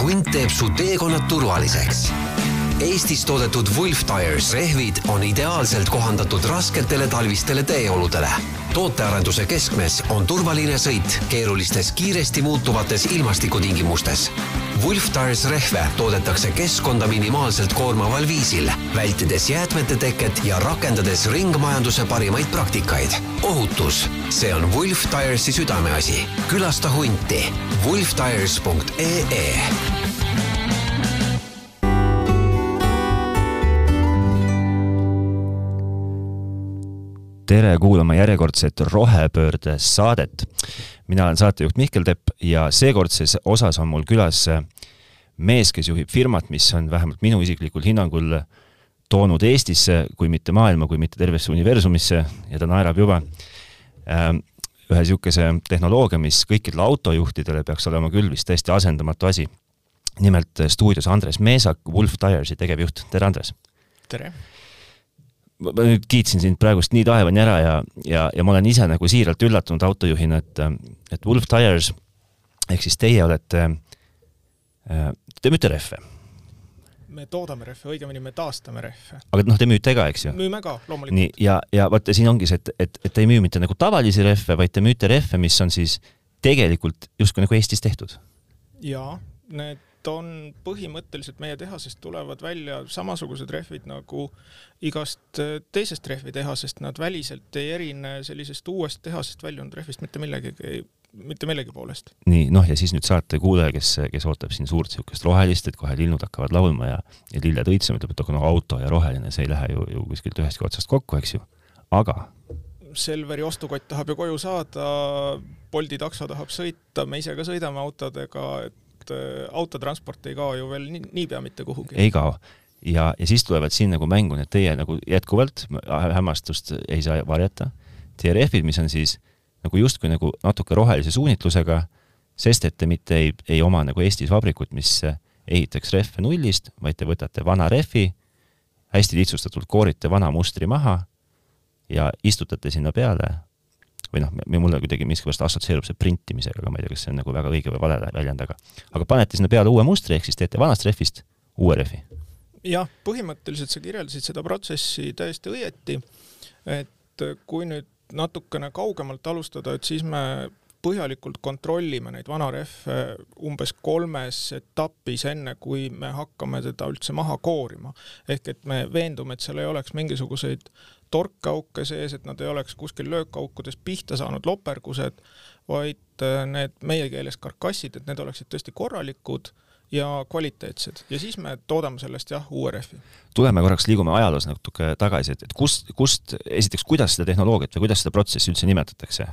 hunt teeb su teekonnad turvaliseks Eestis toodetud Wolf Tires rehvid on ideaalselt kohandatud rasketele talvistele teeoludele. tootearenduse keskmes on turvaline sõit keerulistes kiiresti muutuvates ilmastikutingimustes. Wolf Tires rehve toodetakse keskkonda minimaalselt koormaval viisil, vältides jäätmete teket ja rakendades ringmajanduse parimaid praktikaid. ohutus, see on Wolf Tiresi südameasi. külasta hunti wolftires.ee tere kuulama järjekordset rohepöörde saadet. mina olen saatejuht Mihkel Tepp ja seekordses osas on mul külas mees, kes juhib firmat, mis on vähemalt minu isiklikul hinnangul toonud Eestisse, kui mitte maailma, kui mitte tervesse universumisse ja ta naerab juba, ähm, ühe niisuguse tehnoloogia, mis kõikidele autojuhtidele peaks olema küll vist täiesti asendamatu asi. nimelt stuudios Andres Meesak, Wolf Tiresi tegevjuht, tere Andres! tere! Ma nüüd kiitsin sind praegust nii taevani ära ja, ja, ja ma olen ise nagu siiralt üllatunud autojuhina, et, et Wolf Tires ehk siis teie olete, te müüte rehve? me toodame rehve, õigemini me taastame rehve. aga noh, te müüte ka, eks ju? müüme ka, loomulikult. nii, ja, ja vaata, siin ongi see, et, et, et te ei müü mitte nagu tavalisi rehve, vaid te müüte rehve, mis on siis tegelikult justkui nagu Eestis tehtud. jaa, need on põhimõtteliselt meie tehasest tulevad välja samasugused rehvid nagu igast äh, teisest rehvitehasest, nad väliselt ei erine sellisest uuest tehasest väljunud rehvist mitte millegagi, mitte millegi poolest. nii, noh ja siis nüüd saate kuulaja, kes, kes ootab siin suurt niisugust rohelist, et kohe linnud hakkavad laulma ja, ja lilled õitsema, ütleb, et aga no auto ja roheline, see ei lähe ju, ju kuskilt ühestki otsast kokku, eks ju, aga Selveri ostukott tahab ju koju saada, Bolti takso tahab sõita, me ise ka sõidame autodega, et et äh, autotransport ei kao ju veel niipea mitte kuhugi. ei kao ja, ja siis tulevad siin nagu mängu need teie nagu jätkuvalt hämmastust ei saa varjata. Rehvid, mis on siis nagu justkui nagu natuke rohelise suunitlusega, sest et te mitte ei, ei oma nagu Eestis vabrikut, mis ehitaks rehve nullist, vaid te võtate vana rehvi, hästi lihtsustatult koorite vana mustri maha ja istutate sinna peale või noh, mulle kuidagi miskipärast assotsieerub see printimisega, aga ma ei tea, kas see on nagu väga õige või vale väljend, aga aga panete sinna peale uue mustri, ehk siis teete vanast rehvist uue rehvi? jah, põhimõtteliselt sa kirjeldasid seda protsessi täiesti õieti, et kui nüüd natukene kaugemalt alustada, et siis me põhjalikult kontrollime neid vanarehve umbes kolmes etapis, enne kui me hakkame teda üldse maha koorima. ehk et me veendume, et seal ei oleks mingisuguseid torkauke sees, et nad ei oleks kuskil löökaukudes pihta saanud lopergused, vaid äh, need meie keeles karkassid, et need oleksid tõesti korralikud ja kvaliteetsed ja siis me toodame sellest jah, uue rehvi. tuleme korraks, liigume ajaloos natuke tagasi, et, et kust, kust, esiteks, kuidas seda tehnoloogiat või kuidas seda protsessi üldse nimetatakse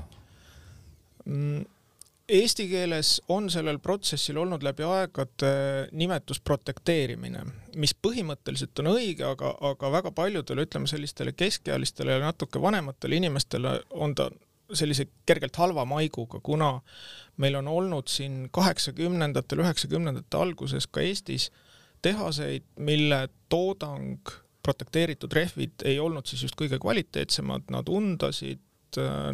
mm,? Eesti keeles on sellel protsessil olnud läbi aegade nimetus protekteerimine, mis põhimõtteliselt on õige, aga, aga väga paljudele, ütleme sellistele keskealistele ja natuke vanematele inimestele on ta sellise kergelt halva maiguga, kuna meil on olnud siin kaheksakümnendatel, üheksakümnendate alguses ka Eestis tehaseid, mille toodang, protekteeritud rehvid ei olnud siis just kõige kvaliteetsemad, nad undasid,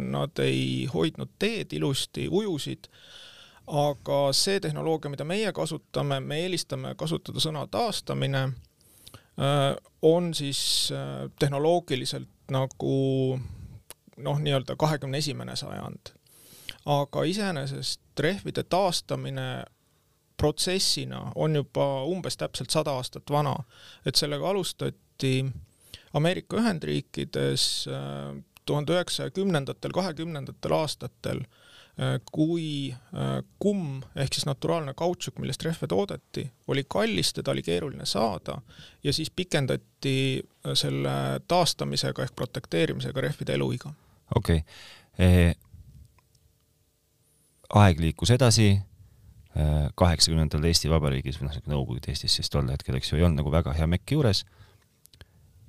nad ei hoidnud teed ilusti, ujusid, aga see tehnoloogia, mida meie kasutame, me eelistame kasutada sõna taastamine, äh, on siis äh, tehnoloogiliselt nagu noh, nii-öelda kahekümne esimene sajand. aga iseenesest rehvide taastamine protsessina on juba umbes täpselt sada aastat vana, et sellega alustati Ameerika Ühendriikides tuhande üheksasaja kümnendatel, kahekümnendatel aastatel, äh, kui äh, kumm ehk siis naturaalne kautšuk, millest rehve toodeti, oli kallis, teda oli keeruline saada ja siis pikendati äh, selle taastamisega ehk protekteerimisega rehvide eluiga. okei okay. eh,. aeg liikus edasi, kaheksakümnendal Eesti Vabariigis või noh, Nõukogude Eestis siis tol hetkel, eks ju, ei olnud nagu väga hea mekk juures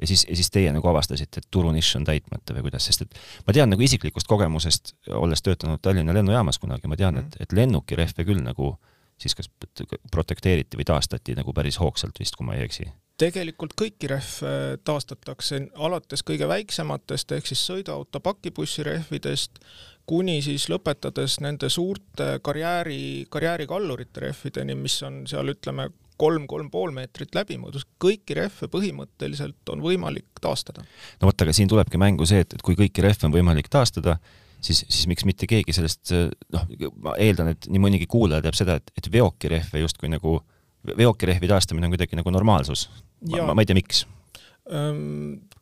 ja siis, ja siis teie nagu avastasite, et turunišš on täitmata või kuidas, sest et ma tean nagu isiklikust kogemusest, olles töötanud Tallinna lennujaamas kunagi, ma tean, et, mhm. et lennukirehve küll nagu siis kas protekteeriti või taastati nagu päris hoogsalt vist, kui ma ei eksi tegelikult kõiki rehve taastatakse, alates kõige väiksematest ehk siis sõiduauto pakibussirehvidest kuni siis lõpetades nende suurte karjääri, karjäärikallurite rehvideni, mis on seal ütleme kolm, kolm pool meetrit läbimõõdus, kõiki rehve põhimõtteliselt on võimalik taastada. no vot, aga siin tulebki mängu see, et, et kui kõiki rehve on võimalik taastada, siis, siis miks mitte keegi sellest, noh, ma eeldan, et nii mõnigi kuulaja teab seda, et, et veokirehve justkui nagu, veokirehvi taastamine on kuidagi nagu normaalsus. ma, ma ei tea, miks.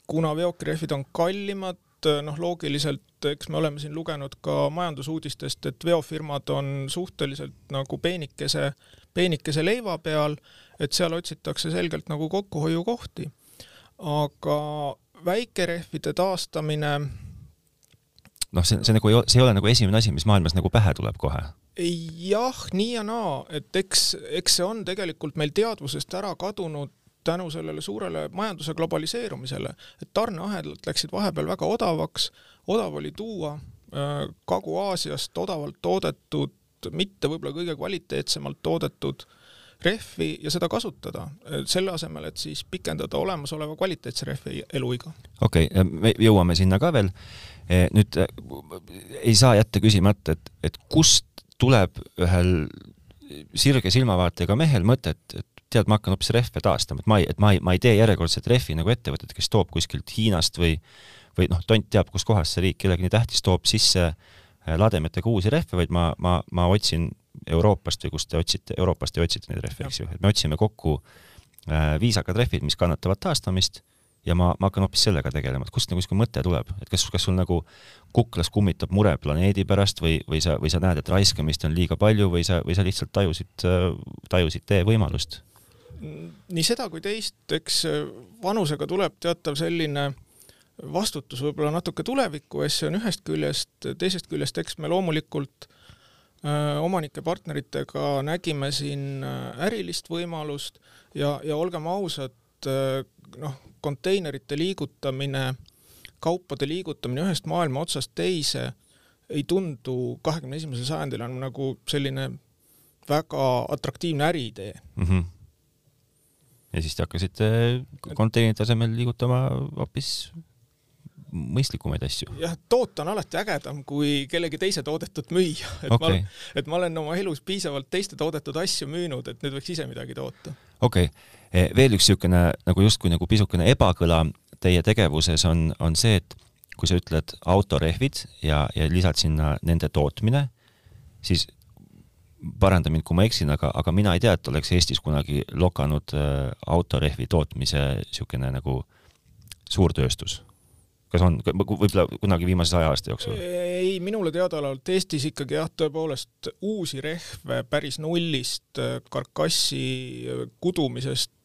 kuna veokirehvid on kallimad, noh, loogiliselt eks me oleme siin lugenud ka majandusuudistest, et veofirmad on suhteliselt nagu peenikese, peenikese leiva peal, et seal otsitakse selgelt nagu kokkuhoiukohti. aga väikerehvide taastamine noh, see, see nagu ei ole, see ei ole nagu esimene asi, mis maailmas nagu pähe tuleb kohe. jah, nii ja naa, et eks, eks see on tegelikult meil teadvusest ära kadunud tänu sellele suurele majanduse globaliseerumisele, et tarneahelad läksid vahepeal väga odavaks, odav oli tuua äh, Kagu-Aasiast odavalt toodetud, mitte võib-olla kõige kvaliteetsemalt toodetud rehvi ja seda kasutada, selle asemel, et siis pikendada olemasoleva kvaliteetse rehvi eluiga. okei okay,, me jõuame sinna ka veel. Nüüd ei saa jätta küsimata, et, et kust tuleb ühel sirge silmavaatega mehel mõte, et, et tead, ma hakkan hoopis rehve taastama, et ma ei, et ma ei, ma ei tee järjekordset rehvi nagu ettevõtet, kes toob kuskilt Hiinast või või noh, tont teab, kuskohast see riik kellegi nii tähtis toob sisse eh, lademetega uusi rehve, vaid ma, ma, ma otsin Euroopast või kust te otsite, Euroopast te otsite neid rehve, eks ju, et me otsime kokku äh, viisakad rehvid, mis kannatavad taastamist ja ma, ma hakkan hoopis sellega tegelema, et kust nagu niisugune mõte tuleb, et kas, kas sul nagu kuklas kummitab mure planeedi pärast või, või sa, või sa näed, et raiskamist on liiga palju või sa, või sa lihtsalt tajusid, tajusid tee võimalust? Nii seda kui teist, eks vanusega tuleb teatav selline vastutus võib-olla natuke tuleviku ees, see on ühest küljest, teisest küljest eks me loomulikult öö, omanike partneritega nägime siin ärilist võimalust ja, ja olgem ausad, noh, konteinerite liigutamine, kaupade liigutamine ühest maailma otsast teise ei tundu kahekümne esimesel sajandil on nagu selline väga atraktiivne äriidee mm. -hmm. Ja siis te hakkasite konteinerite asemel liigutama hoopis mõistlikumaid asju. jah, toot on alati ägedam kui kellegi teise toodetud müüa, et okay. ma, et ma olen oma elus piisavalt teiste toodetud asju müünud, et nüüd võiks ise midagi toota. okei okay., Eh, veel üks niisugune nagu justkui nagu pisukene ebakõla teie tegevuses on, on see, et kui sa ütled autorehvid ja, ja lisad sinna nende tootmine, siis paranda mind, kui ma eksin, aga, aga mina ei tea, et oleks Eestis kunagi lokanud äh, autorehvi tootmise niisugune nagu suurtööstus kas on, võib-olla kunagi viimase saja aasta jooksul? ei, minule teadaolevalt Eestis ikkagi jah, tõepoolest uusi rehve päris nullist karkassi kudumisest äh,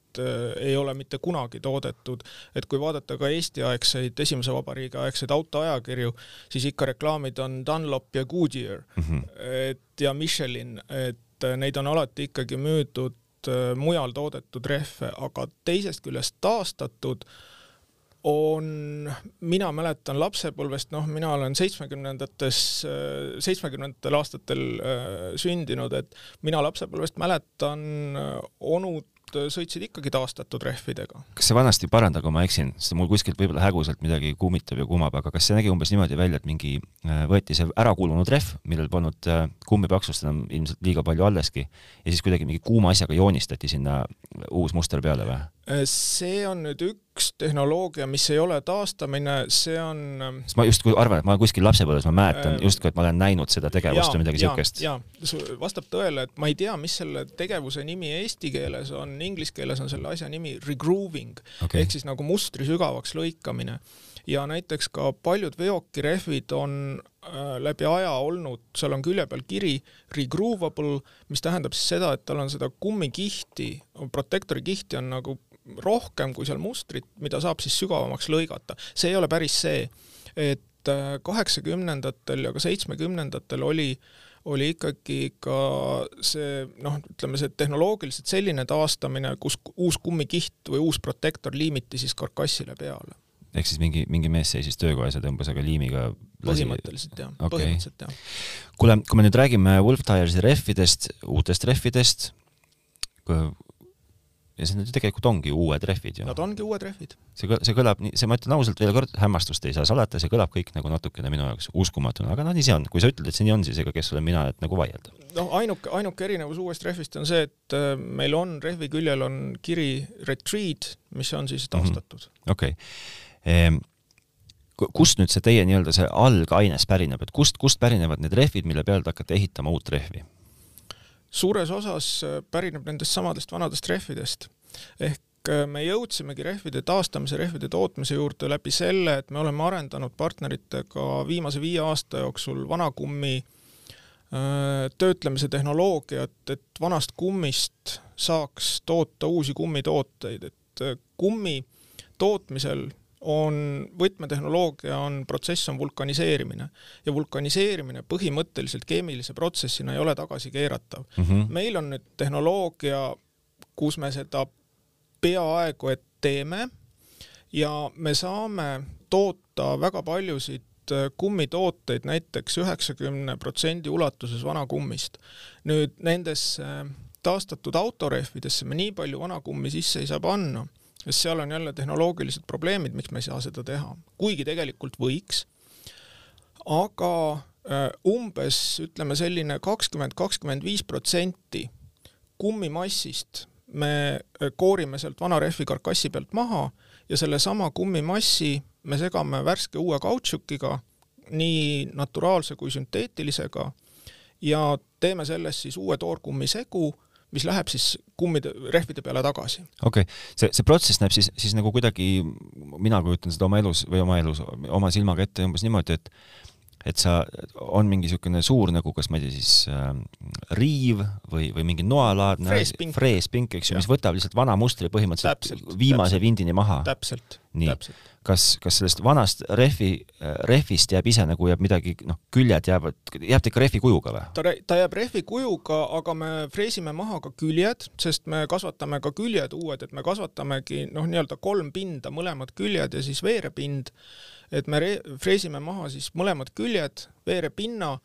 ei ole mitte kunagi toodetud, et kui vaadata ka Eesti-aegseid, Esimese Vabariigi aegseid autoajakirju, siis ikka reklaamid on Dunlop ja Goodyear. Mm, -hmm. et ja Michelin, et äh, neid on alati ikkagi müüdud äh, mujal toodetud rehve, aga teisest küljest taastatud on, mina mäletan lapsepõlvest, noh, mina olen seitsmekümnendates, seitsmekümnendatel aastatel sündinud, et mina lapsepõlvest mäletan onud Äh, sõitsid ikkagi taastatud rehvidega. kas see vanasti, parandage, ma eksin, sest mul kuskilt võib-olla häguselt midagi kummitab ja kumab, aga kas see nägi umbes niimoodi välja, et mingi äh, võeti see ärakulunud rehv, millel polnud äh, kummipaksust enam ilmselt liiga palju alleski ja siis kuidagi mingi kuuma asjaga joonistati sinna uus muster peale või? See on nüüd üks tehnoloogia, mis ei ole taastamine, see on. sest ma justkui arvan, et ma kuskil lapsepõlves, ma mäletan äh, justkui, et ma olen näinud seda tegevust või midagi siukest. ja, vastab tõele, et ma ei tea, mis selle tegevuse nimi eesti keeles on, inglise keeles on selle asja nimi regrooving okay. ehk siis nagu mustri sügavaks lõikamine ja näiteks ka paljud veokirehvid on äh, läbi aja olnud, seal on külje peal kiri regroovable, mis tähendab siis seda, et tal on seda kummikihti, protektori kihti on nagu rohkem kui seal mustrit, mida saab siis sügavamaks lõigata. see ei ole päris see, et äh, kaheksakümnendatel ja ka seitsmekümnendatel oli oli ikkagi ka see noh, ütleme see tehnoloogiliselt selline taastamine, kus uus kummikiht või uus protektor liimiti siis karkassile peale. ehk siis mingi, mingi mees seisis töökojas ja tõmbas aga liimiga. Põhimõtteliselt jah okay., põhimõtteliselt jah. kuule, kui me nüüd räägime Wolf Tiresi rehvidest, uutest rehvidest, ja see nüüd tegelikult ongi uued rehvid ju. Nad ongi uued rehvid. see, see kõlab nii, see, ma ütlen ausalt veel kord, hämmastust ei saa salata, see kõlab kõik nagu natukene minu jaoks uskumatuna, aga noh, nii see on. kui sa ütled, et see nii on, siis ega kes olen mina, et nagu vaielda. noh, ainuke, ainuke erinevus uuest rehvist on see, et äh, meil on rehvi küljel on kiri retrieve, mis on siis taastatud. okei ehm, kust nüüd see teie nii-öelda see algaines pärineb, et kust, kust pärinevad need rehvid, mille peal te hakkate ehitama uut rehvi? suures osas äh, pärineb nendest samadest vanadest rehvidest. ehk äh, me jõudsimegi rehvide taastamise, rehvide tootmise juurde läbi selle, et me oleme arendanud partneritega viimase viie aasta jooksul vanakummi äh, töötlemise tehnoloogiat, et vanast kummist saaks toota uusi kummitooteid, et kummi tootmisel on võtmetehnoloogia on, protsess on vulkaniseerimine ja vulkaniseerimine põhimõtteliselt keemilise protsessina ei ole tagasikeeratav mm. -hmm. meil on nüüd tehnoloogia, kus me seda peaaegu et teeme ja me saame toota väga paljusid äh, kummitooteid näiteks üheksakümne protsendi ulatuses vanakummist. nüüd nendesse taastatud autorehvidesse me nii palju vanakummi sisse ei saa panna sest seal on jälle tehnoloogilised probleemid, miks me ei saa seda teha, kuigi tegelikult võiks. aga äh, umbes ütleme selline kakskümmend, kakskümmend viis protsenti kummimassist me äh, koorime sealt vana rehvi karkassi pealt maha ja sellesama kummimassi me segame värske uue kautšukiga, nii naturaalse kui sünteetilisega ja teeme sellest siis uue toorkummi segu mis läheb siis kummide, rehvide peale tagasi. okei okay., see, see protsess näeb siis, siis nagu kuidagi, mina kujutan seda oma elus või oma elus, oma silmaga ette umbes niimoodi, et et sa, on mingi niisugune suur nagu, kas ma ei tea siis äh, riiv või, või mingi noalaadne freespink, freespink, eks ju, mis võtab lihtsalt vana mustri põhimõtteliselt täpselt, viimase täpselt, vindini maha. täpselt, täpselt. Kas, kas sellest vanast rehvi, rehvist jääb ise nagu jääb midagi, noh, küljed jäävad, jääb ta ikka rehvi kujuga või? ta, ta jääb rehvi kujuga, aga me freesime maha ka küljed, sest me kasvatame ka küljed uued, et me kasvatamegi noh, nii-öelda kolm pinda, mõlemad küljed ja siis veerepind et me freesime maha siis mõlemad küljed, veerepinna,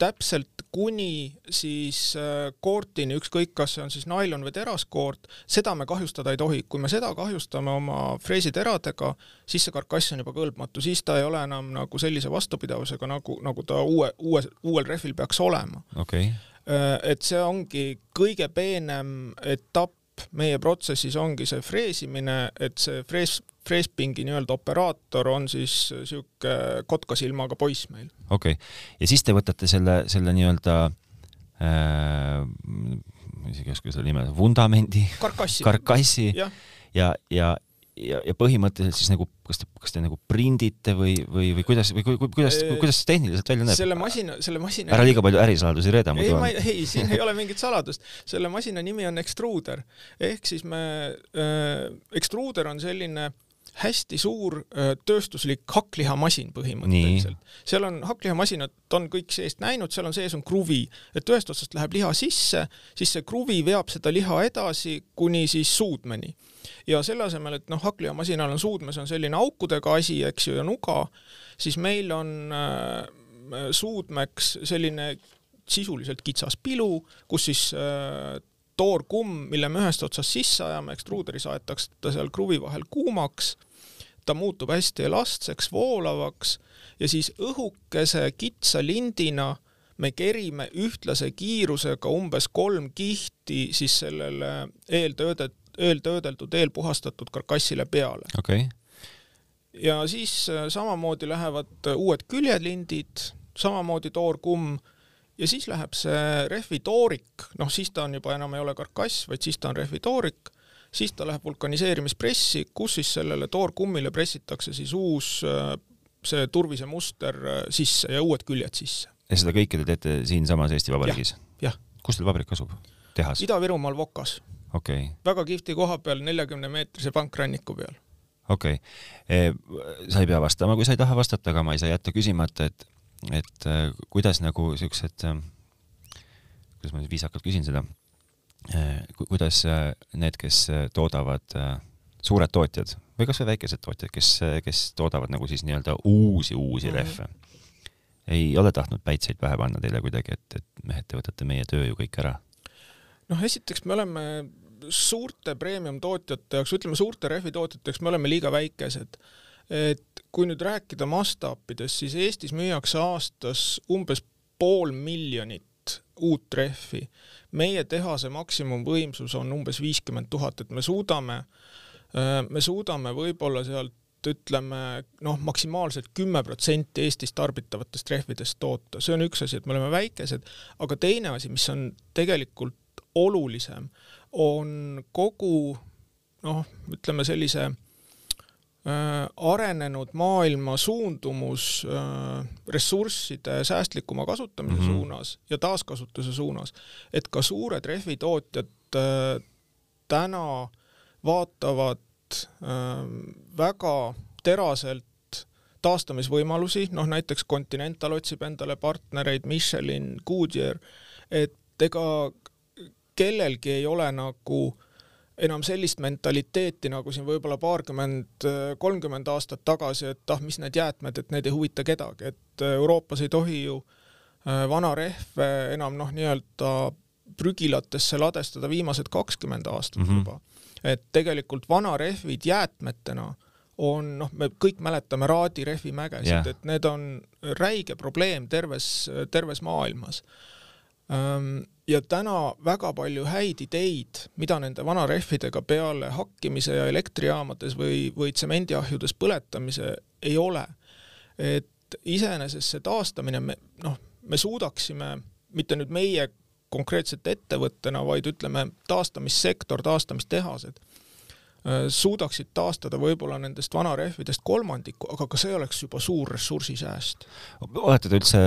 täpselt kuni siis äh, koortini, ükskõik, kas see on siis nailon või teraskoort, seda me kahjustada ei tohi. kui me seda kahjustame oma freesiteradega, siis see karkass on juba kõlbmatu, siis ta ei ole enam nagu sellise vastupidavusega, nagu, nagu ta uue, uue, uuel rehvil peaks olema. Okay.. Äh, et see ongi kõige peenem etapp meie protsessis ongi see freesimine, et see frees, freespingi nii-öelda operaator on siis sihuke kotkasilmaga poiss meil. okei okay., ja siis te võtate selle, selle nii-öelda äh, ma isegi ei oska selle nime, vundamendi, karkassi, karkassi ja, ja, ja, ja, ja põhimõtteliselt siis nagu, kas te, kas te nagu prindite või, või, või kuidas, või kuidas, kuidas see tehniliselt välja näeb? selle masina, selle masina ära liiga palju ärisaladusi reeda muidu on. ei, siin ei ole mingit saladust. selle masina nimi on ekstruuder. ehk siis me äh,, ekstruuder on selline äh, hästi suur tööstuslik hakklihamasin põhimõtteliselt. seal on hakklihamasinat on kõik seest näinud, seal on sees on kruvi, et ühest otsast läheb liha sisse, siis see kruvi veab seda liha edasi kuni siis suudmeni. ja selle asemel, et noh, hakklihamasinal on suudmes on selline aukudega asi, eks ju, ja nuga, siis meil on äh, suudmeks selline sisuliselt kitsas pilu, kus siis äh, toorkumm, mille me ühest otsast sisse ajame, ekstruuderis aetakse ta seal kruvi vahel kuumaks, ta muutub hästi elastseks, voolavaks ja siis õhukese kitsa lindina me kerime ühtlase kiirusega umbes kolm kihti siis sellele eeltöödet, eeltöödeldud, eelpuhastatud karkassile peale. okei okay. ja siis äh, samamoodi lähevad uued küljelindid, samamoodi toorkumm ja siis läheb see rehvitoorik, noh siis ta on juba enam ei ole karkass, vaid siis ta on rehvitoorik, siis ta läheb vulkaniseerimispressi, kus siis sellele toorkummile pressitakse siis uus see turvise muster sisse ja uued küljed sisse. ja seda kõike te teete siinsamas Eesti Vabariigis ja,? jah. kus teil vabrik asub? tehas? Ida-Virumaal Vokas. okei okay.. väga kihvti koha peal, neljakümne meetrise pankranniku peal. okei okay., sa ei pea vastama, kui sa ei taha vastata, aga ma ei saa jätta küsimata, et et äh, kuidas nagu siuksed, äh, kuidas ma nüüd viisakalt küsin seda, äh, kuidas need, kes toodavad, suured tootjad või kasvõi väikesed tootjad, kes, kes toodavad nagu siis nii-öelda uusi, uusi mm -hmm. rehve, ei ole tahtnud päitseid pähe panna teile kuidagi, et, et mehed, te võtate meie töö ju kõik ära? noh, esiteks me oleme suurte premium-tootjate jaoks, ütleme suurte rehvitootjate jaoks me oleme liiga väikesed. et kui nüüd rääkida mastaapidest, siis Eestis müüakse aastas umbes pool miljonit uut rehvi. meie tehase maksimumvõimsus on umbes viiskümmend tuhat, et me suudame, me suudame võib-olla sealt ütleme noh, maksimaalselt kümme protsenti Eestis tarbitavatest rehvidest toota, see on üks asi, et me oleme väikesed, aga teine asi, mis on tegelikult olulisem, on kogu noh, ütleme sellise äh, arenenud maailma suundumus äh, ressursside säästlikuma kasutamise mm -hmm. suunas ja taaskasutuse suunas, et ka suured rehvitootjad äh, täna vaatavad äh, väga teraselt taastamisvõimalusi, noh näiteks Continental otsib endale partnereid, Michelin, Goodyear, et ega kellelgi ei ole nagu enam sellist mentaliteeti, nagu siin võib-olla paarkümmend, kolmkümmend aastat tagasi, et ah, mis need jäätmed, et need ei huvita kedagi, et Euroopas ei tohi ju äh, vana rehve enam noh, nii-öelda prügilatesse ladestada viimased kakskümmend aastat mm -hmm. juba. et tegelikult vanarehvid jäätmetena on noh, me kõik mäletame Raadi rehvimägesid yeah., et need on räige probleem terves, terves maailmas ja täna väga palju häid ideid, mida nende vanarehvidega peale hakkimise ja elektrijaamades või, või tsemendiahjudes põletamise ei ole. et iseenesest see taastamine, me noh, me suudaksime, mitte nüüd meie konkreetselt ettevõttena, vaid ütleme, taastamissektor, taastamistehased suudaksid taastada võib-olla nendest vanarehvidest kolmandiku, aga ka see oleks juba suur ressursisääst. olete te üldse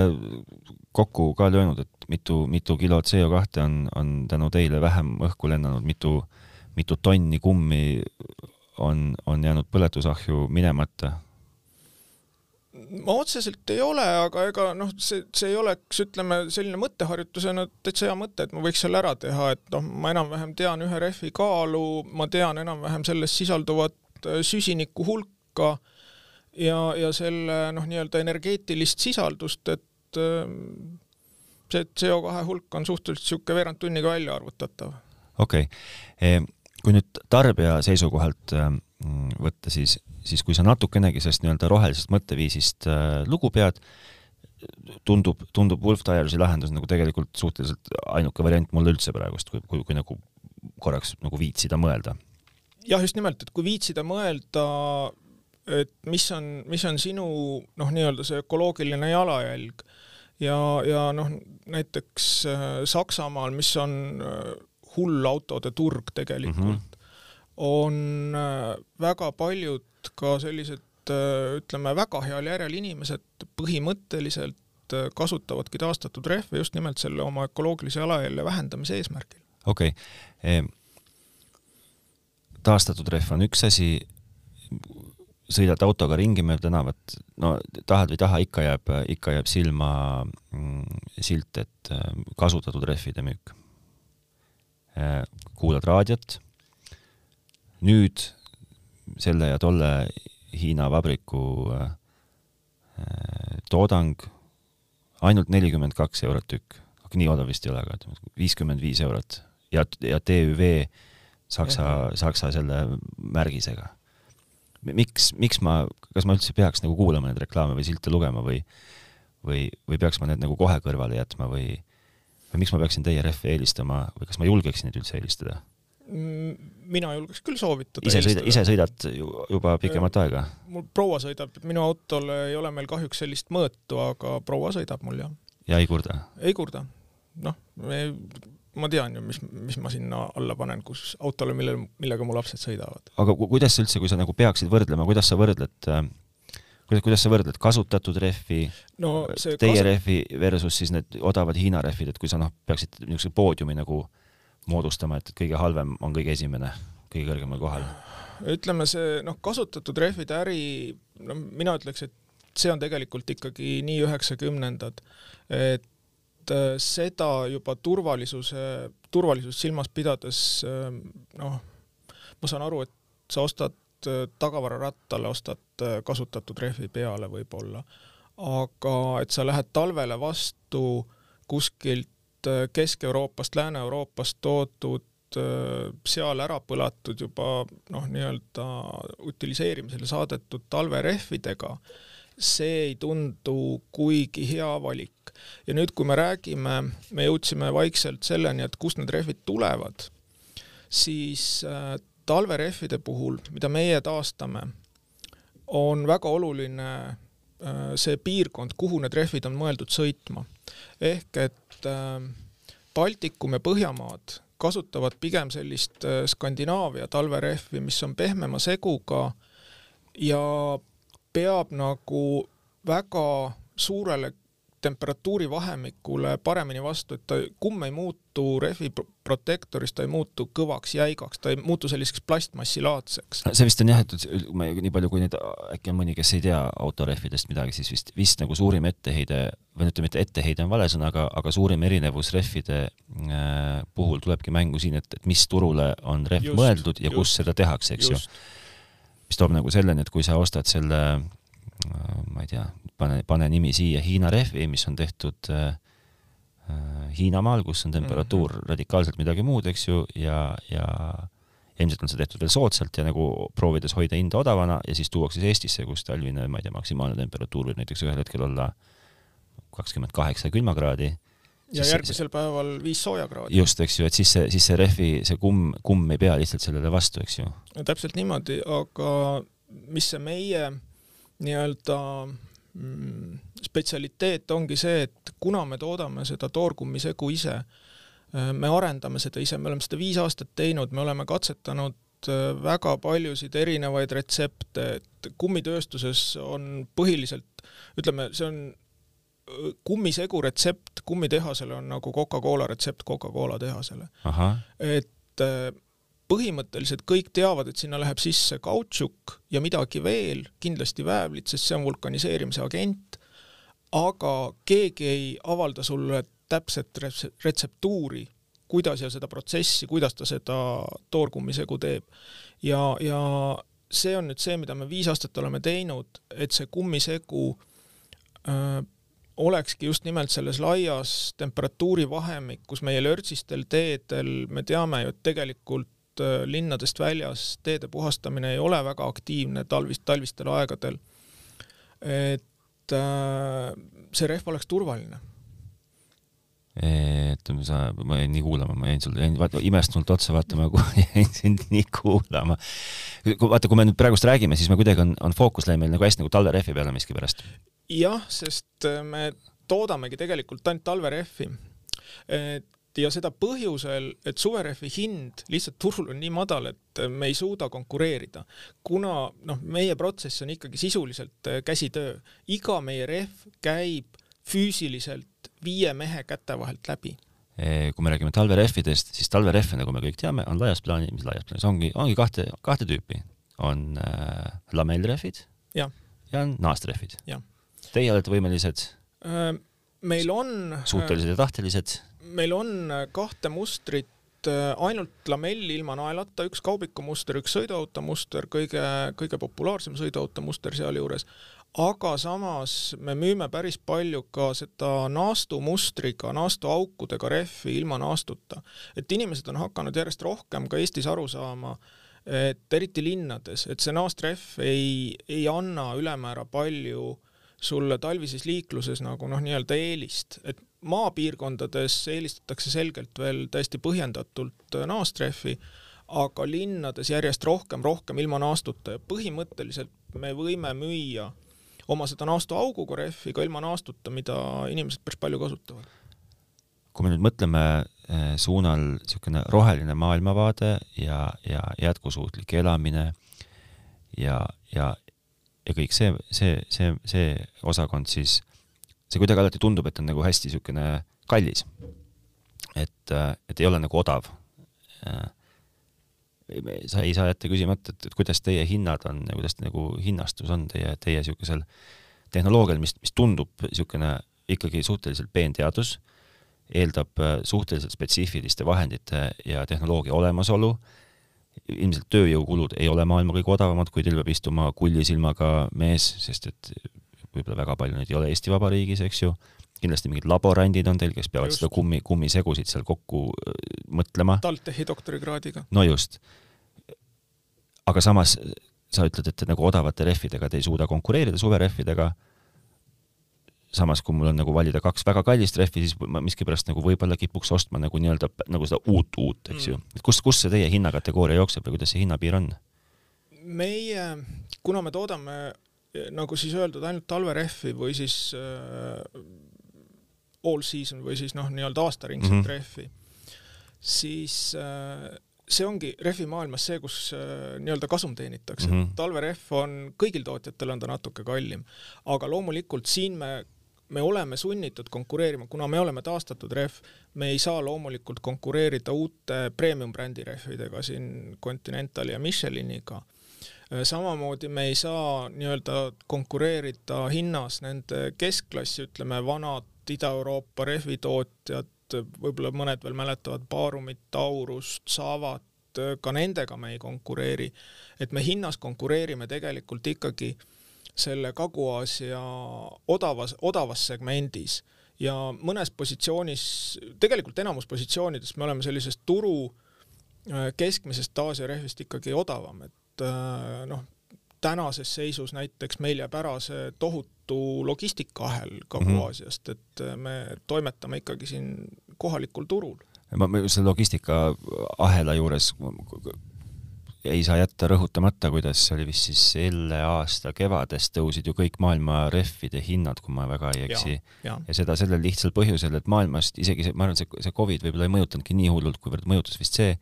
kokku ka löönud, et mitu, mitu kilo CO2 on, on tänu teile vähem õhku lennanud, mitu, mitu tonni kummi on, on jäänud põletusahju minemata? Otseselt ei ole, aga ega noh, see, see ei oleks, ütleme, selline mõtteharjutusena täitsa hea mõte, et ma võiks selle ära teha, et noh, ma enam-vähem tean ühe rehvi kaalu, ma tean enam-vähem selles sisalduvat äh, süsiniku hulka ja, ja selle noh, nii-öelda energeetilist sisaldust, et äh, see CO2 hulk on suhteliselt niisugune veerand tunniga välja arvutatav. okei okay., kui nüüd tarbija seisukohalt äh, võtta, siis siis kui sa natukenegi sellest nii-öelda rohelisest mõtteviisist äh, lugu pead, tundub, tundub Wolf Tyres'i lahendus nagu tegelikult suhteliselt ainuke variant mulle üldse praegust, kui, kui, kui nagu korraks nagu viitsida mõelda. jah, just nimelt, et kui viitsida mõelda, et mis on, mis on sinu noh, nii-öelda see ökoloogiline jalajälg ja, ja noh, näiteks äh, Saksamaal, mis on äh, hull autode turg tegelikult mm, -hmm. on äh, väga paljud ka sellised äh, ütleme, väga heal järjel inimesed põhimõtteliselt äh, kasutavadki taastatud rehve just nimelt selle oma ökoloogilise jalajälje vähendamise eesmärgil. okei okay., taastatud rehv on üks asi, sõidad autoga ringi mööda tänavat, no tahad või ei taha, ikka jääb, ikka jääb silma mm, silt, et äh, kasutatud rehvide müük. kuulad raadiot, nüüd selle ja tolle Hiina vabriku äh, toodang ainult nelikümmend kaks eurot tükk, aga nii odav vist ei ole, aga viiskümmend viis eurot ja, ja TÜV Saksa, Saksa selle märgisega. miks, miks ma, kas ma üldse peaks nagu kuulama neid reklaame või silte lugema või, või, või peaks ma need nagu kohe kõrvale jätma või, või miks ma peaksin teie rehve eelistama või kas ma julgeksin neid üldse eelistada? Mina julgeks küll soovitada. ise sõida, ise sõidad juba pikemat aega? mul proua sõidab, minu autol ei ole meil kahjuks sellist mõõtu, aga proua sõidab mul jah. ja ei kurda? ei kurda. noh, ma tean ju, mis, mis ma sinna alla panen, kus autole, mille, millega mu lapsed sõidavad. aga kuidas üldse, kui sa nagu peaksid võrdlema, kuidas sa võrdled äh, kuidas, kuidas sa võrdled kasutatud rehvi no,, teie kasu... rehvi versus siis need odavad Hiina rehvid, et kui sa noh, peaksid niisuguse poodiumi nagu äh, moodustama, et kõige halvem on kõige esimene, kõige kõrgemal kohal? ütleme, see noh, kasutatud rehvide äri, no mina ütleks, et see on tegelikult ikkagi nii üheksakümnendad, et äh, seda juba turvalisuse, turvalisust silmas pidades äh, noh, ma saan aru, et sa ostad äh, tagavararattale, ostad kasutatud rehvi peale võib-olla, aga et sa lähed talvele vastu kuskilt Kesk-Euroopast, Lääne-Euroopast toodud äh, seal ära põlatud juba noh, nii-öelda utiliseerimisele saadetud talverehvidega, see ei tundu kuigi hea valik. ja nüüd, kui me räägime, me jõudsime vaikselt selleni, et kust need rehvid tulevad, siis äh, talverehvide puhul, mida meie taastame, on väga oluline see piirkond, kuhu need rehvid on mõeldud sõitma. ehk et äh, Baltikum ja Põhjamaad kasutavad pigem sellist äh, Skandinaavia talverehvi, mis on pehmema seguga ja peab nagu väga suurele temperatuurivahemikule paremini vastu, et ta, kumm ei muutu rehvi protektoris, ta ei muutu kõvaks, jäigaks, ta ei muutu selliseks plastmassilaadseks. see vist on jah, et ma nii palju, kui nüüd äkki on mõni, kes ei tea autorehvidest midagi, siis vist, vist nagu suurim etteheide või ütleme, et etteheide on vale sõna, aga, aga suurim erinevus rehvide äh, puhul tulebki mängu siin, et, et mis turule on rehv just, mõeldud ja just, kus seda tehakse, eks just. ju. mis toob nagu selleni, et kui sa ostad selle äh, ma ei tea, pane, pane nimi siia, Hiina rehvi, mis on tehtud äh, äh, Hiinamaal, kus on temperatuur mm -hmm. radikaalselt midagi muud, eks ju, ja, ja ilmselt on see tehtud veel soodsalt ja nagu proovides hoida hinda odavana ja siis tuuakse see Eestisse, kus talvine, ma ei tea, maksimaalne temperatuur võib näiteks ühel hetkel olla kakskümmend kaheksa külmakraadi. ja järgmisel see, päeval viis soojakraadi. just, eks ju, et siis see, siis see rehvi, see kumm, kumm ei pea lihtsalt sellele vastu, eks ju. täpselt niimoodi, aga mis see meie nii-öelda spetsialiteet ongi see, et kuna me toodame seda toorkummisegu ise, äh, me arendame seda ise, me oleme seda viis aastat teinud, me oleme katsetanud äh, väga paljusid erinevaid retsepte, et kummitööstuses on põhiliselt, ütleme, see on äh, kummisegu retsept kummitehasele on nagu Coca-Cola retsept Coca-Cola tehasele. et põhimõtteliselt kõik teavad, et sinna läheb sisse kautšuk ja midagi veel, kindlasti väävlit, sest see on vulkaniseerimise agent, aga keegi ei avalda sulle täpset retseptuuri, kuidas ja seda protsessi, kuidas ta seda toorkummisegu teeb. ja, ja see on nüüd see, mida me viis aastat oleme teinud, et see kummisegu öö, olekski just nimelt selles laias temperatuurivahemikus meie lörtsistel teedel, me teame ju, et tegelikult Äh, linnadest väljas teede puhastamine ei ole väga aktiivne talvist, talvistel aegadel. et äh, see rehv oleks turvaline et sa, ma jäin nii kuulama, ma jäin sulle, jäin vaata imestunult otsa vaatama, kui jäin sind nii kuulama. vaata, kui me nüüd praegust räägime, siis me kuidagi on, on fookus läheb meil nagu hästi nagu talverehvi peale miskipärast. jah, sest äh, me toodamegi tegelikult ainult talverehvi. et ja seda põhjusel, et suverehvi hind lihtsalt turul on nii madal, et me ei suuda konkureerida. kuna noh, meie protsess on ikkagi sisuliselt äh, käsitöö, iga meie rehv käib füüsiliselt viie mehe käte vahelt läbi kui me räägime talverehvidest, siis talverehve, nagu me kõik teame, on laias plaanis, mis laias plaanis ongi, ongi kahte, kahte tüüpi. on äh, lamellrehvid ja. ja on naastrehvid. Teie olete võimelised äh,? meil on suutelised ja tahtelised meil on äh, kahte mustrit äh, ainult lamelli ilma naelata, üks kaubikumuster, üks sõiduautomuster, kõige, kõige populaarsem sõiduautomuster sealjuures, aga samas me müüme päris palju ka seda naastumustriga, naastuaukudega rehvi ilma naastuta. et inimesed on hakanud järjest rohkem ka Eestis aru saama, et eriti linnades, et see naastrehv ei, ei anna ülemäära palju sulle talvises liikluses nagu noh, nii-öelda eelist, et maapiirkondades eelistatakse selgelt veel täiesti põhjendatult äh, naastrehvi, aga linnades järjest rohkem, rohkem ilma naastuta ja põhimõtteliselt me võime müüa oma seda naastuauguga rehvi ka ilma naastuta, mida inimesed päris palju kasutavad. kui me nüüd mõtleme äh, suunal niisugune roheline maailmavaade ja, ja jätkusuutlik elamine ja, ja, ja kõik see, see, see, see osakond, siis see kuidagi alati tundub, et on nagu hästi niisugune kallis. et, et ei ole nagu odav. sa ei saa jätta küsimata, et, et kuidas teie hinnad on ja kuidas nagu hinnastus on teie, teie niisugusel tehnoloogial, mis, mis tundub niisugune ikkagi suhteliselt peenteadus, eeldab suhteliselt spetsiifiliste vahendite ja tehnoloogia olemasolu, ilmselt tööjõukulud ei ole maailma kõige odavamad, kui teil peab istuma kullisilmaga mees, sest et võib-olla väga palju neid ei ole Eesti Vabariigis, eks ju, kindlasti mingid laborandid on teil, kes peavad Just. seda kummi, kummisegusid seal kokku äh, mõtlema. TalTechi doktorikraadiga. no just. aga samas sa ütled, et nagu odavate rehvidega te ei suuda konkureerida, suverehvidega. samas, kui mul on nagu valida kaks väga kallist rehvi, siis ma miskipärast nagu võib-olla kipuks ostma nagu nii-öelda nagu seda uut, uut, eks ju. et kus, kus see teie hinnakategooria jookseb või kuidas see hinnapiir on? meie, kuna me toodame nagu siis öeldud, ainult talverehvi või siis äh, all season või siis noh, nii-öelda aastaringset mm -hmm. rehvi, siis äh, see ongi rehvimaailmas see, kus äh, nii-öelda kasum teenitakse mm. -hmm. talverehv on, kõigil tootjatel on ta natuke kallim, aga loomulikult siin me me oleme sunnitud konkureerima, kuna me oleme taastatud rehv, me ei saa loomulikult konkureerida uute premium brändi rehvidega siin Continentali ja Micheliniga. Samamoodi me ei saa nii-öelda konkureerida hinnas nende keskklassi, ütleme, vanad Ida-Euroopa rehvitootjad, võib-olla mõned veel mäletavad Baarumit, Taurust, Savat, ka nendega me ei konkureeri. et me hinnas konkureerime tegelikult ikkagi selle Kagu-Aasia odavas, odavas segmendis ja mõnes positsioonis, tegelikult enamus positsioonides me oleme sellisest turu äh, keskmisest Aasia rehvist ikkagi odavam, et äh, noh, tänases seisus näiteks meil jääb ära see tohutu logistikaahel Kagu-Aasiast, et äh, me toimetame ikkagi siin kohalikul turul. ma, selle logistikaahela juures ei saa jätta rõhutamata, kuidas oli vist siis selle aasta kevades tõusid ju kõik maailma rehvide hinnad, kui ma väga ei eksi. ja seda sellel lihtsal põhjusel, et maailmast isegi see, ma arvan, see, see Covid võib-olla ei mõjutanudki nii hullult, kuivõrd mõjutas vist see,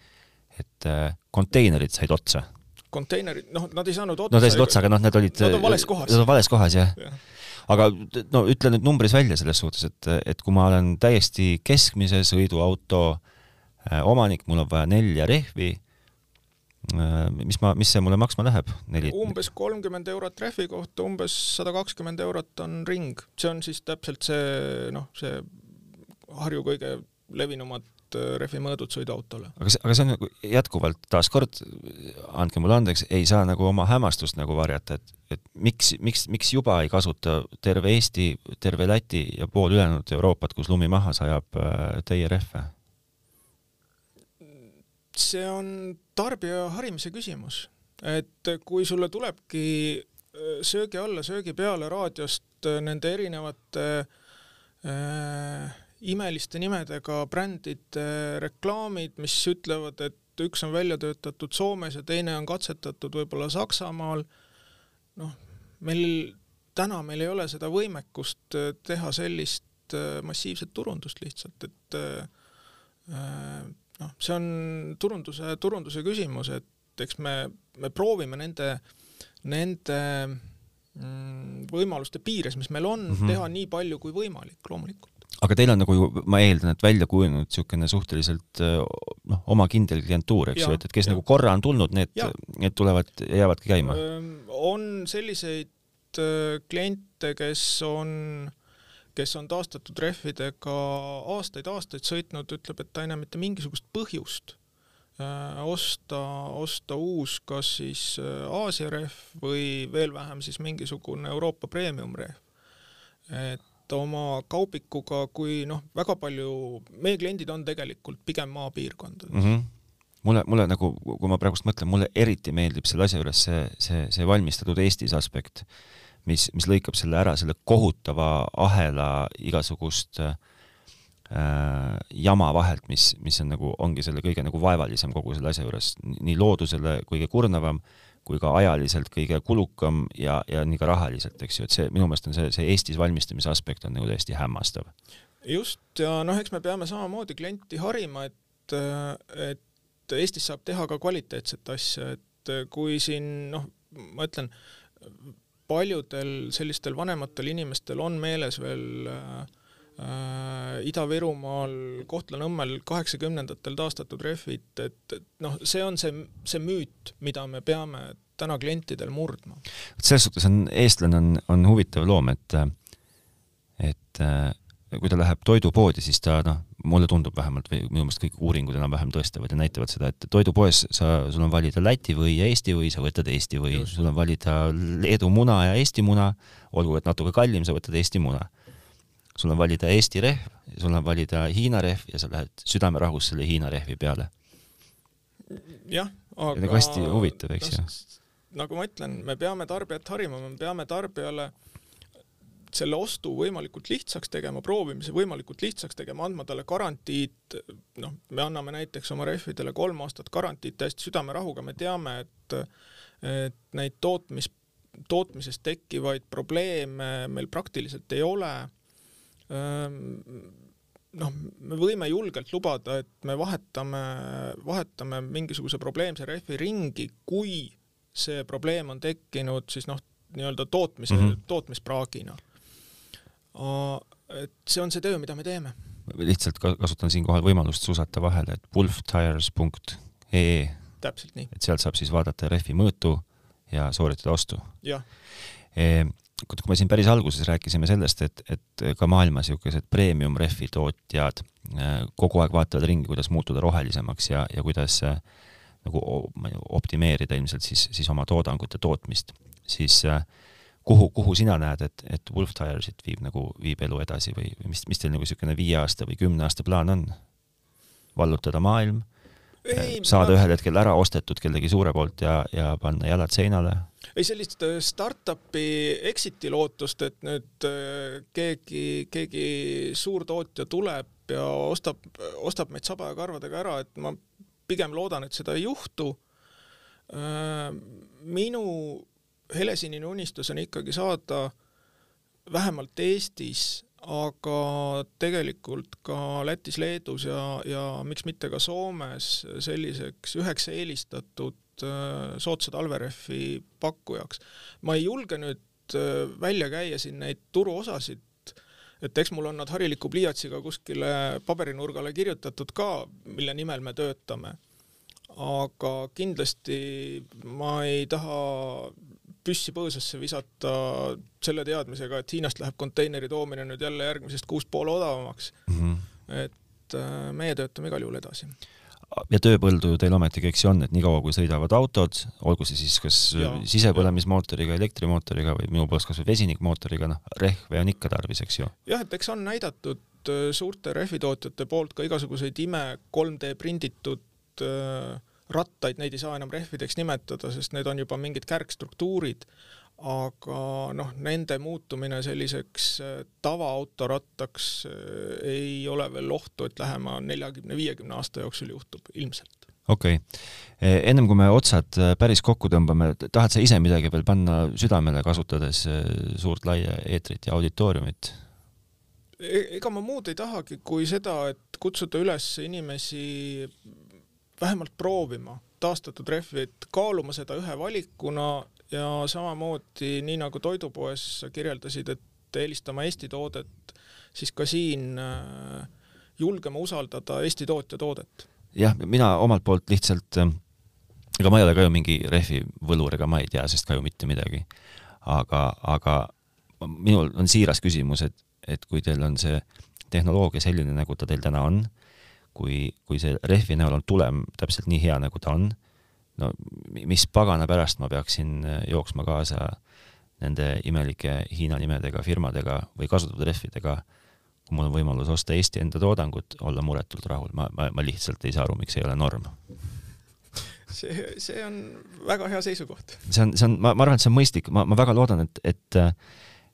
et äh, konteinerid said otsa. Konteinerid, noh, nad ei saanud otsa. Nad ei saanud otsa, aga noh, need olid Nad on vales kohas. Nad on vales kohas, jah ja. aga no ütle nüüd numbris välja selles suhtes, et, et kui ma olen täiesti keskmise sõiduauto äh, omanik, mul on vaja nelja rehvi Äh, mis ma, mis see mulle maksma läheb? neli? umbes kolmkümmend eurot rehvi kohta, umbes sada kakskümmend eurot on ring, see on siis täpselt see noh, see Harju kõige levinumad äh, rehvimõõdud sõiduautole. aga see, aga see on nagu jätkuvalt taaskord, andke mulle andeks, ei saa nagu oma hämmastust nagu varjata, et, et miks, miks, miks juba ei kasuta terve Eesti, terve Läti ja pool ülejäänud Euroopat, kus lumi maha sajab, äh, teie rehve? see on tarbija harimise küsimus, et kui sulle tulebki äh, söögi alla, söögi peale raadiost nende erinevate äh, imeliste nimedega brändide reklaamid, mis ütlevad, et üks on välja töötatud Soomes ja teine on katsetatud võib-olla Saksamaal, noh, meil täna meil ei ole seda võimekust äh, teha sellist massiivset turundust lihtsalt, et äh, noh, see on turunduse, turunduse küsimus, et eks me, me proovime nende, nende mm, võimaluste piires, mis meil on mm, -hmm. teha nii palju kui võimalik, loomulikult aga teil on nagu ma eeldan, et välja kujunenud niisugune suhteliselt noh, oma kindel klientuur, eks ju, et, et kes ja. nagu korra on tulnud, need, need tulevad, jäävadki käima? on selliseid kliente, kes on kes on taastatud rehvidega aastaid-aastaid sõitnud, ütleb, et ta ei näe mitte mingisugust põhjust äh, osta, osta uus kas siis äh, Aasia rehv või veel vähem siis mingisugune Euroopa premium rehv. et oma kaubikuga, kui noh, väga palju, meie kliendid on tegelikult pigem maapiirkondades mm. -hmm mulle, mulle nagu, kui ma praegust mõtlen, mulle eriti meeldib selle asja juures see, see, see valmistatud Eestis aspekt mis, mis lõikab selle ära, selle kohutava ahela igasugust äh, jama vahelt, mis, mis on nagu, ongi selle kõige nagu vaevalisem kogu selle asja juures, nii loodusele kõige kurnavam kui ka ajaliselt kõige kulukam ja, ja nii ka rahaliselt, eks ju, et see minu meelest on see, see Eestis valmistamise aspekt on nagu täiesti hämmastav. just, ja noh, eks me peame samamoodi klienti harima, et, et Eestis saab teha ka kvaliteetset asja, et kui siin noh, ma ütlen, paljudel sellistel vanematel inimestel on meeles veel äh, Ida-Virumaal, Kohtla-Nõmmel kaheksakümnendatel taastatud rehvid, et, et noh, see on see, see müüt, mida me peame täna klientidel murdma. selles suhtes on, eestlane on, on huvitav loom, et, et kui ta läheb toidupoodi, siis ta noh, mulle tundub vähemalt või minu meelest kõik uuringud enam-vähem tõestavad ja näitavad seda, et toidupoes sa, sul on valida Läti või Eesti või, sa võtad Eesti või, sul on valida Leedu muna ja Eesti muna, olgu et natuke kallim, sa võtad Eesti muna. Sul on valida Eesti rehv, sul on valida Hiina rehv ja sa lähed südamerahus selle Hiina rehvi peale. jah, aga nagu hästi huvitav, eks ju. nagu ma ütlen, me peame tarbijat harima, me peame tarbijale selle ostu võimalikult lihtsaks tegema, proovimise võimalikult lihtsaks tegema, andma talle garantiid, noh, me anname näiteks oma rehvidele kolm aastat garantiid täiesti südamerahuga, me teame, et et neid tootmis, tootmises tekkivaid probleeme meil praktiliselt ei ole. Ehm, noh, me võime julgelt lubada, et me vahetame, vahetame mingisuguse probleemse rehvi ringi, kui see probleem on tekkinud siis noh, nii-öelda tootmise mm, -hmm. tootmispraagina et see on see töö, mida me teeme. lihtsalt kasutan siinkohal võimalust susata vahele, et wolftires.ee. täpselt nii. et sealt saab siis vaadata rehvi mõõtu ja sooritada ostu. jah e kui me siin päris alguses rääkisime sellest, et, et ka maailmas niisugused premium rehvi tootjad e, kogu aeg vaatavad ringi, kuidas muutuda rohelisemaks ja, ja kuidas e, nagu optimeerida ilmselt siis, siis oma toodangut ja tootmist, siis äh, kuhu, kuhu sina näed, et, et Wolf Tiresit viib nagu, viib elu edasi või, või mis, mis teil nagu niisugune viie aasta või kümne aasta plaan on? vallutada maailm, saada ma... ühel hetkel ära ostetud kellegi suure poolt ja, ja panna jalad seinale? ei, sellist äh, startup'i exit'i lootust, et nüüd äh, keegi, keegi suurtootja tuleb ja ostab, ostab meid saba ja karvadega ära, et ma pigem loodan, et seda ei juhtu. Äh, minu helesinine unistus on ikkagi saada vähemalt Eestis, aga tegelikult ka Lätis, Leedus ja, ja miks mitte ka Soomes selliseks üheks eelistatud äh, soodsa talverehvi pakkujaks. ma ei julge nüüd äh, välja käia siin neid turuosasid, et eks mul on nad hariliku pliiatsiga kuskile paberinurgale kirjutatud ka, mille nimel me töötame. aga kindlasti ma ei taha püssi põõsasse visata selle teadmisega, et Hiinast läheb konteineri toomine nüüd jälle järgmisest kuus pool odavamaks mm. -hmm. et äh, meie töötame igal juhul edasi ja tööpõldu teil ometigi, eks ju on, et niikaua kui sõidavad autod, olgu see siis kas ja, sisepõlemismootoriga, elektrimootoriga või minu poolest kasvõi vesinikmootoriga, noh, rehve on ikka tarvis, eks ju. jah, et eks on näidatud äh, suurte rehvitootjate poolt ka igasuguseid ime 3D prinditud äh, rattaid, neid ei saa enam rehvideks nimetada, sest need on juba mingid kärgstruktuurid, aga noh, nende muutumine selliseks äh, tavaautorattaks äh, ei ole veel ohtu, et lähema neljakümne, viiekümne aasta jooksul juhtub ilmselt okei okay., e, ennem kui me otsad äh, päris kokku tõmbame, tahad sa ise midagi veel panna südamele, kasutades suurt laia eetrit ja auditooriumit? E, ega ma muud ei tahagi, kui seda, et kutsuda üles inimesi vähemalt proovima taastatud rehvi, et kaaluma seda ühe valikuna ja samamoodi nii nagu toidupoes sa kirjeldasid, et eelistama Eesti toodet, siis ka siin äh, julgema usaldada Eesti tootja toodet. jah, mina omalt poolt lihtsalt, äh, ega ma ei ole ka ju mingi rehvi võlur, ega ma ei tea sest ka ju mitte midagi. aga, aga minul on siiras küsimus, et, et kui teil on see tehnoloogia selline, nagu ta teil täna on kui, kui see rehvi näol on tulem täpselt nii hea, nagu ta on, no mis pagana pärast ma peaksin äh, jooksma kaasa nende imelike Hiina nimedega firmadega või kasutatud rehvidega, kui mul on võimalus osta Eesti enda toodangut, olla muretult rahul, ma, ma, ma lihtsalt ei saa aru, miks ei ole norm. see, see on väga hea seisukoht. see on, see on, ma, ma arvan, et see on mõistlik, ma, ma väga loodan, et, et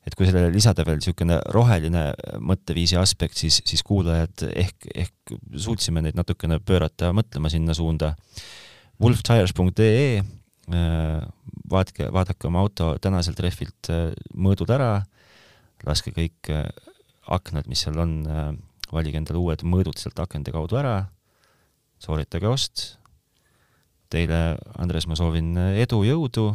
et kui sellele lisada veel niisugune roheline mõtteviisi aspekt, siis, siis kuulajad ehk, ehk suutsime neid natukene pöörata mõtlema sinna suunda. wolftires.ee, äh, vaadake, vaadake oma auto tänaselt rehvilt äh, mõõdud ära, laske kõik äh, aknad, mis seal on, valige endale uued mõõdud sealt akende kaudu ära, sooritage ost. Teile, Andres, ma soovin edu, jõudu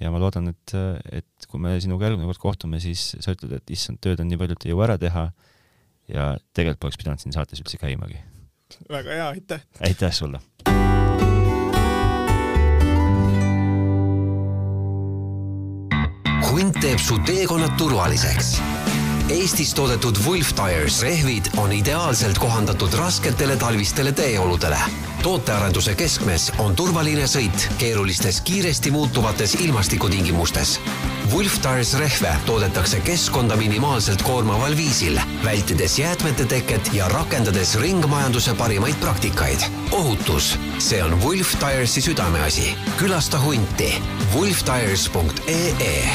ja ma loodan, et, et kui me sinuga järgmine kord kohtume, siis sa ütled, et issand, tööd on nii palju, et ei jõua ära teha. ja tegelikult poleks pidanud siin saates üldse käimagi. väga hea, aitäh! aitäh sulle! hunt teeb su teekonnad turvaliseks Eestis toodetud Wolf Tires rehvid on ideaalselt kohandatud rasketele talvistele teeoludele. tootearenduse keskmes on turvaline sõit keerulistes kiiresti muutuvates ilmastikutingimustes Wolf Tires rehve toodetakse keskkonda minimaalselt koormaval viisil, vältides jäätmete teket ja rakendades ringmajanduse parimaid praktikaid. ohutus, see on Wolf Tiresi südameasi. külasta hunti wolftires.ee